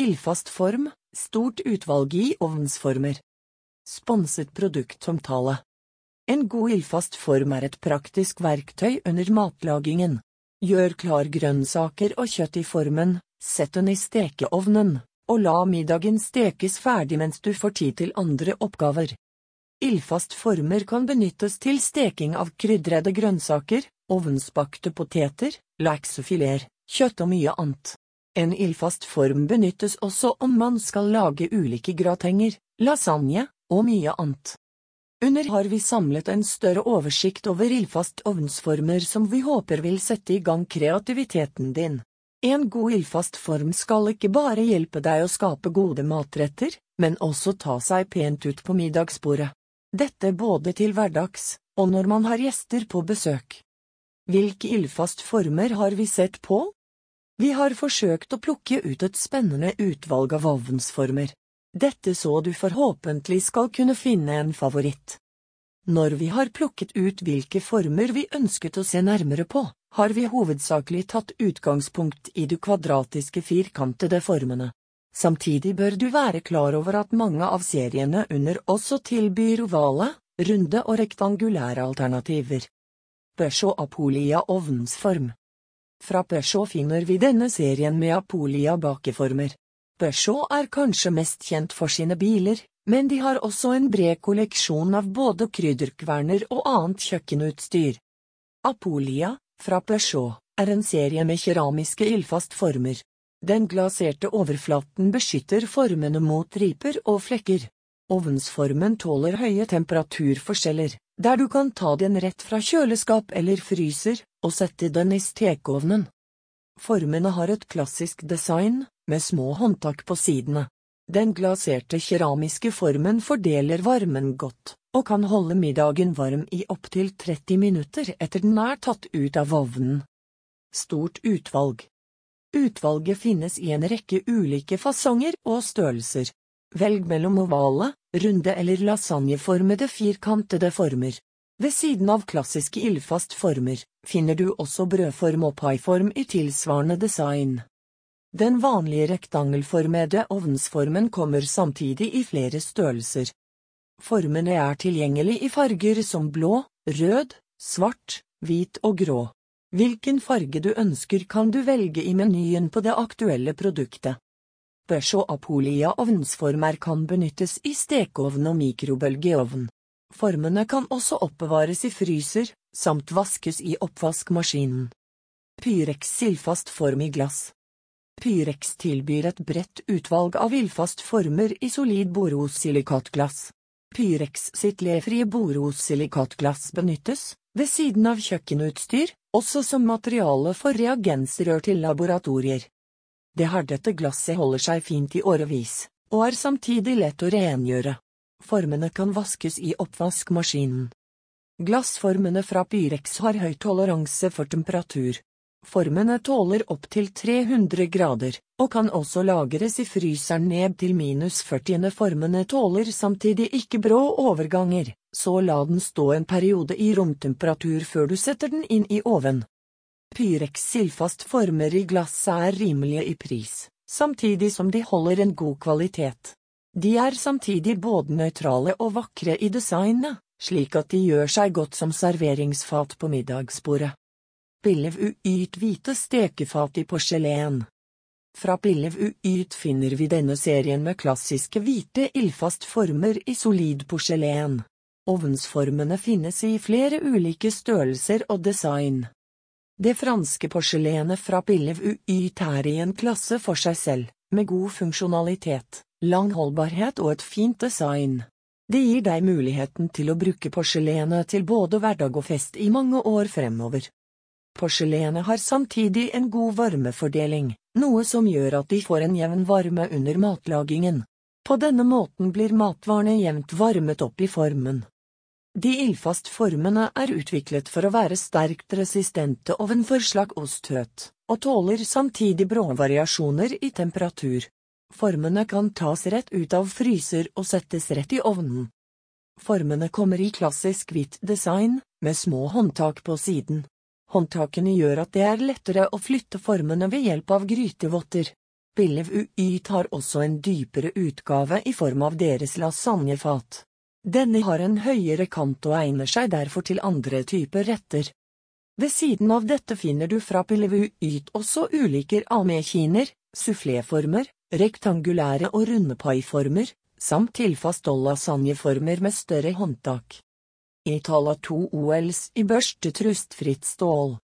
Ildfast form, stort utvalg i ovnsformer. Sponset produktomtale. En god ildfast form er et praktisk verktøy under matlagingen. Gjør klar grønnsaker og kjøtt i formen, sett den i stekeovnen, og la middagen stekes ferdig mens du får tid til andre oppgaver. Ildfast former kan benyttes til steking av krydrede grønnsaker, ovnsbakte poteter, laksefileter, kjøtt og mye annet. En ildfast form benyttes også om man skal lage ulike gratenger, lasagne og mye annet. Under har vi samlet en større oversikt over ildfast ovnsformer som vi håper vil sette i gang kreativiteten din. En god ildfast form skal ikke bare hjelpe deg å skape gode matretter, men også ta seg pent ut på middagsbordet. Dette både til hverdags og når man har gjester på besøk. Hvilke ildfast former har vi sett på? Vi har forsøkt å plukke ut et spennende utvalg av ovnsformer. Dette så du forhåpentlig skal kunne finne en favoritt. Når vi har plukket ut hvilke former vi ønsket å se nærmere på, har vi hovedsakelig tatt utgangspunkt i de kvadratiske firkantede formene. Samtidig bør du være klar over at mange av seriene under også tilbyr ovale, runde og rektangulære alternativer. Peugeot Apolia ovnsform Fra Peugeot finner vi denne serien med Apolia bakeformer. Peugeot er kanskje mest kjent for sine biler, men de har også en bred kolleksjon av både krydderkverner og annet kjøkkenutstyr. Apolia, fra Peugeot, er en serie med keramiske ildfast former. Den glaserte overflaten beskytter formene mot riper og flekker. Ovnsformen tåler høye temperaturforskjeller, der du kan ta den rett fra kjøleskap eller fryser og sette den i stekeovnen. Formene har et klassisk design, med små håndtak på sidene. Den glaserte keramiske formen fordeler varmen godt, og kan holde middagen varm i opptil 30 minutter etter den er tatt ut av ovnen. Stort utvalg Utvalget finnes i en rekke ulike fasonger og størrelser. Velg mellom ovale, runde eller lasagneformede firkantede former. Ved siden av klassiske ildfast former, finner du også brødform og paiform i tilsvarende design. Den vanlige rektangelformede ovnsformen kommer samtidig i flere størrelser. Formene er tilgjengelig i farger som blå, rød, svart, hvit og grå. Hvilken farge du ønsker kan du velge i menyen på det aktuelle produktet. Peugeot Apolia ovnsformer kan benyttes i stekeovn og mikrobølgeovn. Formene kan også oppbevares i fryser, samt vaskes i oppvaskmaskinen. Pyrex sildfast form i glass. Pyrex tilbyr et bredt utvalg av ildfast former i solid borosilikatglass. Pyrex sitt lefrie borosilikatglass benyttes, ved siden av kjøkkenutstyr, også som materiale for reagensrør til laboratorier. Det hardete glasset holder seg fint i årevis, og er samtidig lett å rengjøre. Formene kan vaskes i oppvaskmaskinen. Glassformene fra Pyrex har høy toleranse for temperatur, Formene tåler opptil 300 grader, og kan også lagres i fryseren ned til minus 40. Formene tåler samtidig ikke brå overganger, så la den stå en periode i romtemperatur før du setter den inn i oven. Pyrex sildfast former i glasset er rimelige i pris, samtidig som de holder en god kvalitet. De er samtidig både nøytrale og vakre i designet, slik at de gjør seg godt som serveringsfat på middagsbordet. Pillev Uyt hvite stekefat i porselen. Fra Pillev Uyt finner vi denne serien med klassiske hvite ildfast former i solid porselen. Ovnsformene finnes i flere ulike størrelser og design. Det franske porselenet fra Pillev Uyt er i en klasse for seg selv, med god funksjonalitet, lang holdbarhet og et fint design. Det gir deg muligheten til å bruke porselenet til både hverdag og fest i mange år fremover. Porselenet har samtidig en god varmefordeling, noe som gjør at de får en jevn varme under matlagingen. På denne måten blir matvarene jevnt varmet opp i formen. De ildfast formene er utviklet for å være sterkt resistente ovenfor slakk osthøt, og tåler samtidig brå variasjoner i temperatur. Formene kan tas rett ut av fryser og settes rett i ovnen. Formene kommer i klassisk hvitt design, med små håndtak på siden. Håndtakene gjør at det er lettere å flytte formene ved hjelp av grytevotter. Billev Uit har også en dypere utgave i form av deres lasagnefat. Denne har en høyere kant og egner seg derfor til andre typer retter. Ved siden av dette finner du fra Billev Yt også ulike amekiner, suffléformer, rektangulære og runde paiformer, samt tilfast lasagneformer med større håndtak. Itala 2 OLs i børstet rustfritt stål.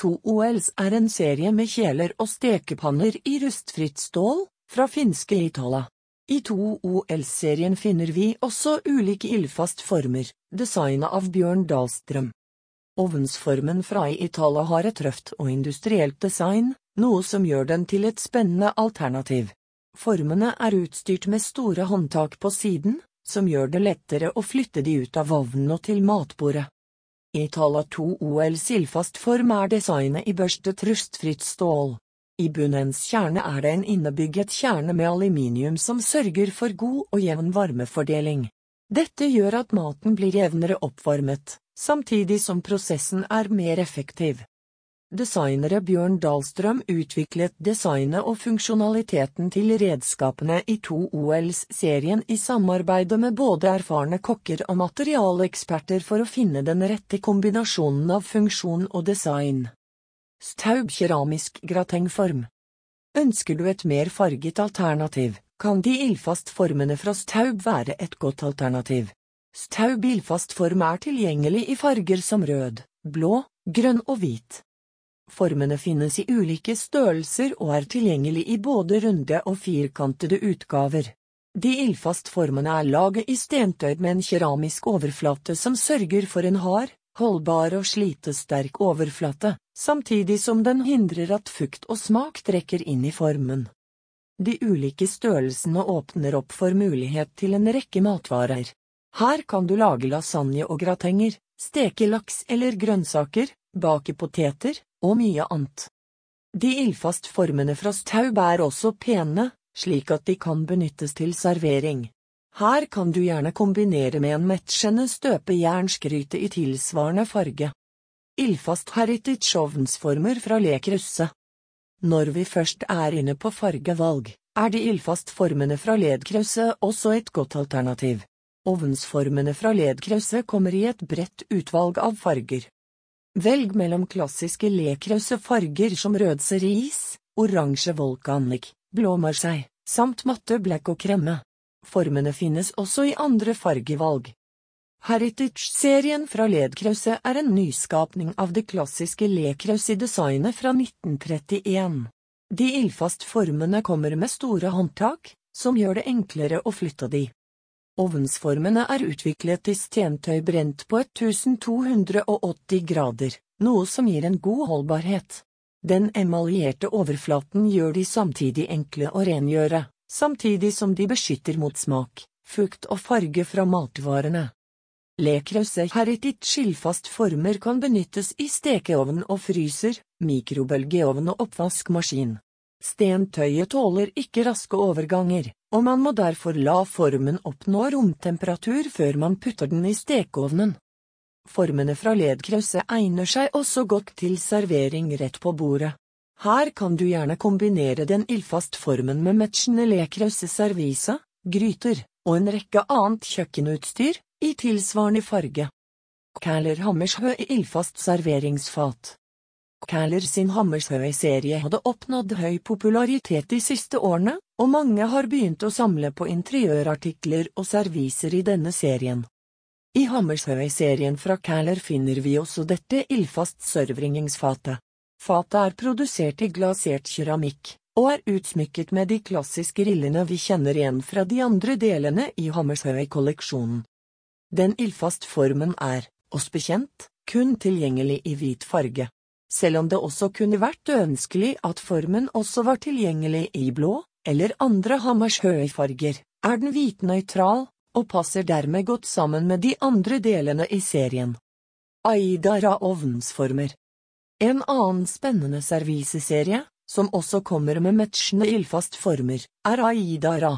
2 OLs er en serie med kjeler og stekepanner i rustfritt stål, fra finske Itala. I 2 OL-serien finner vi også ulike ildfast former, designet av Bjørn Dahlstrøm. Ovnsformen fra Itala har et røft og industrielt design, noe som gjør den til et spennende alternativ. Formene er utstyrt med store håndtak på siden, som gjør det lettere å flytte de ut av ovnen og til matbordet. Itala 2 OL sildfast form er designet i børstet rustfritt stål. I bunnens kjerne er det en innebygget kjerne med aluminium som sørger for god og jevn varmefordeling. Dette gjør at maten blir jevnere oppvarmet, samtidig som prosessen er mer effektiv. Designere Bjørn Dahlstrøm utviklet designet og funksjonaliteten til redskapene i to OLs-serien i samarbeide med både erfarne kokker og materialeksperter for å finne den rette kombinasjonen av funksjon og design. Staub keramisk gratengform Ønsker du et mer farget alternativ, kan de ildfastformene fra Staub være et godt alternativ. Staub ildfastform er tilgjengelig i farger som rød, blå, grønn og hvit. Formene finnes i ulike størrelser og er tilgjengelig i både runde og firkantede utgaver. De ildfastformene er laget i stentøyd med en keramisk overflate som sørger for en hard, holdbar og slitesterk overflate, samtidig som den hindrer at fukt og smak trekker inn i formen. De ulike størrelsene åpner opp for mulighet til en rekke matvarer. Her kan du lage lasagne og gratenger, steke laks eller grønnsaker, bake poteter, og mye annet. De ildfastformene fra staub er også pene, slik at de kan benyttes til servering. Her kan du gjerne kombinere med en matchende støpejernsgryte i tilsvarende farge. Ildfast heritage ovnsformer fra Lek Russe. Når vi først er inne på fargevalg, er de ildfastformene fra Ledkrause også et godt alternativ. Ovnsformene fra Ledkrause kommer i et bredt utvalg av farger. Velg mellom klassiske lekrause farger som rød cerise, oransje volkanik, blå marseille, samt matte black og kremme. Formene finnes også i andre fargevalg. Heritage-serien fra Ledkrause er en nyskapning av det klassiske Lekrause-designet fra 1931. De ildfast formene kommer med store håndtak, som gjør det enklere å flytte de. Ovnsformene er utviklet i stentøy brent på 1280 grader, noe som gir en god holdbarhet. Den emaljerte overflaten gjør de samtidig enkle å rengjøre, samtidig som de beskytter mot smak, fukt og farge fra matvarene. Lekrause heritage skillfast former kan benyttes i stekeovn og fryser, mikrobølgeovn og oppvaskmaskin. Stentøyet tåler ikke raske overganger, og man må derfor la formen oppnå romtemperatur før man putter den i stekeovnen. Formene fra ledkrauset egner seg også godt til servering rett på bordet. Her kan du gjerne kombinere den ildfast formen med matchende lekrause servise, gryter og en rekke annet kjøkkenutstyr i tilsvarende farge. Kæler Hammershø i ildfast serveringsfat. Kæler sin Hammershøi-serie hadde oppnådd høy popularitet de siste årene, og mange har begynt å samle på interiørartikler og serviser i denne serien. I Hammershøi-serien fra Kæler finner vi også dette ildfast servringingsfatet. Fatet er produsert i glasert keramikk, og er utsmykket med de klassiske rillene vi kjenner igjen fra de andre delene i Hammershøi-kolleksjonen. Den ildfast formen er, oss bekjent, kun tilgjengelig i hvit farge selv om det også kunne vært ønskelig at formen også var tilgjengelig i blå eller andre Hammershøi-farger, er den hvitnøytral og passer dermed godt sammen med de andre delene i serien. Aidara ovnsformer En annen spennende serviseserie, som også kommer med matchende ildfast former, er Aidara.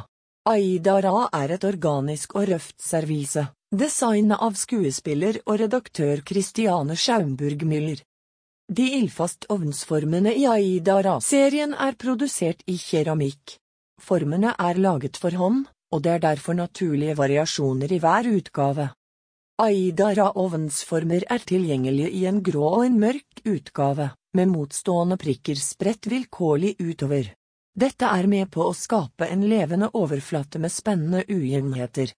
Aidara er et organisk og røft servise, designet av skuespiller og redaktør Christiane Schaumburg Müller. De ildfast ovnsformene i Aida-serien er produsert i keramikk. Formene er laget for hånd, og det er derfor naturlige variasjoner i hver utgave. Aidara-ovnsformer er tilgjengelige i en grå og en mørk utgave, med motstående prikker spredt vilkårlig utover. Dette er med på å skape en levende overflate med spennende ujevnheter.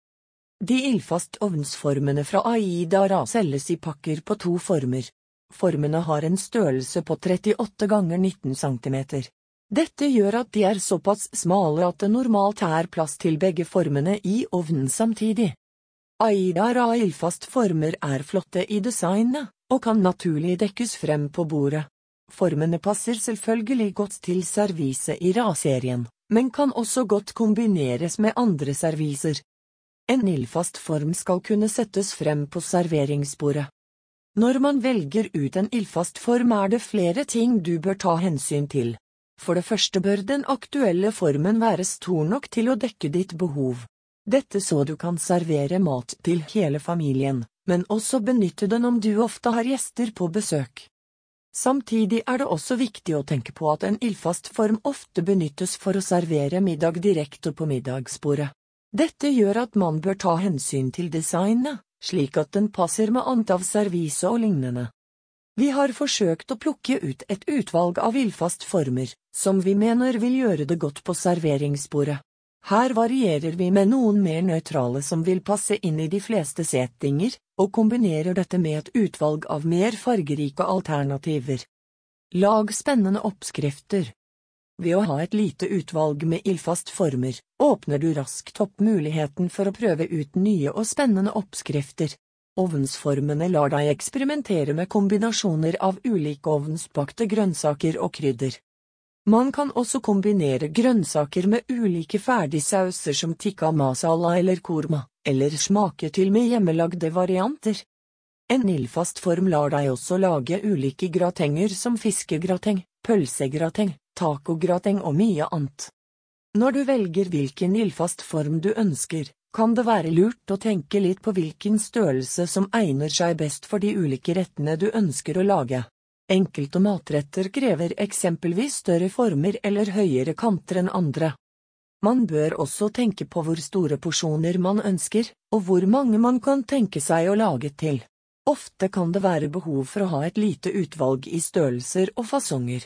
De ildfast ovnsformene fra Aidara selges i pakker på to former. Formene har en størrelse på 38 ganger 19 cm. Dette gjør at de er såpass smale at det normalt er plass til begge formene i ovnen samtidig. Aida ildfast former er flotte i designet, og kan naturlig dekkes frem på bordet. Formene passer selvfølgelig godt til serviset i Ra-serien, men kan også godt kombineres med andre serviser. En ildfast form skal kunne settes frem på serveringsbordet. Når man velger ut en ildfast form er det flere ting du bør ta hensyn til. For det første bør den aktuelle formen være stor nok til å dekke ditt behov. Dette så du kan servere mat til hele familien, men også benytte den om du ofte har gjester på besøk. Samtidig er det også viktig å tenke på at en ildfast form ofte benyttes for å servere middag direkte på middagsbordet. Dette gjør at man bør ta hensyn til designet, slik at den passer med antall servise og lignende. Vi har forsøkt å plukke ut et utvalg av ildfast former, som vi mener vil gjøre det godt på serveringsbordet. Her varierer vi med noen mer nøytrale som vil passe inn i de fleste settinger, og kombinerer dette med et utvalg av mer fargerike alternativer. Lag spennende oppskrifter, ved å ha et lite utvalg med ildfast former, åpner du raskt opp muligheten for å prøve ut nye og spennende oppskrifter. Ovnsformene lar deg eksperimentere med kombinasjoner av ulike ovnsbakte grønnsaker og krydder. Man kan også kombinere grønnsaker med ulike ferdigsauser som tikka masala eller korma, eller smake til med hjemmelagde varianter. En ildfast form lar deg også lage ulike gratenger som fiskegrateng, pølsegrateng, tacograteng og mye annet. Når du velger hvilken ildfast form du ønsker, kan det være lurt å tenke litt på hvilken størrelse som egner seg best for de ulike rettene du ønsker å lage. Enkelte matretter krever eksempelvis større former eller høyere kanter enn andre. Man bør også tenke på hvor store porsjoner man ønsker, og hvor mange man kan tenke seg å lage til. Ofte kan det være behov for å ha et lite utvalg i størrelser og fasonger.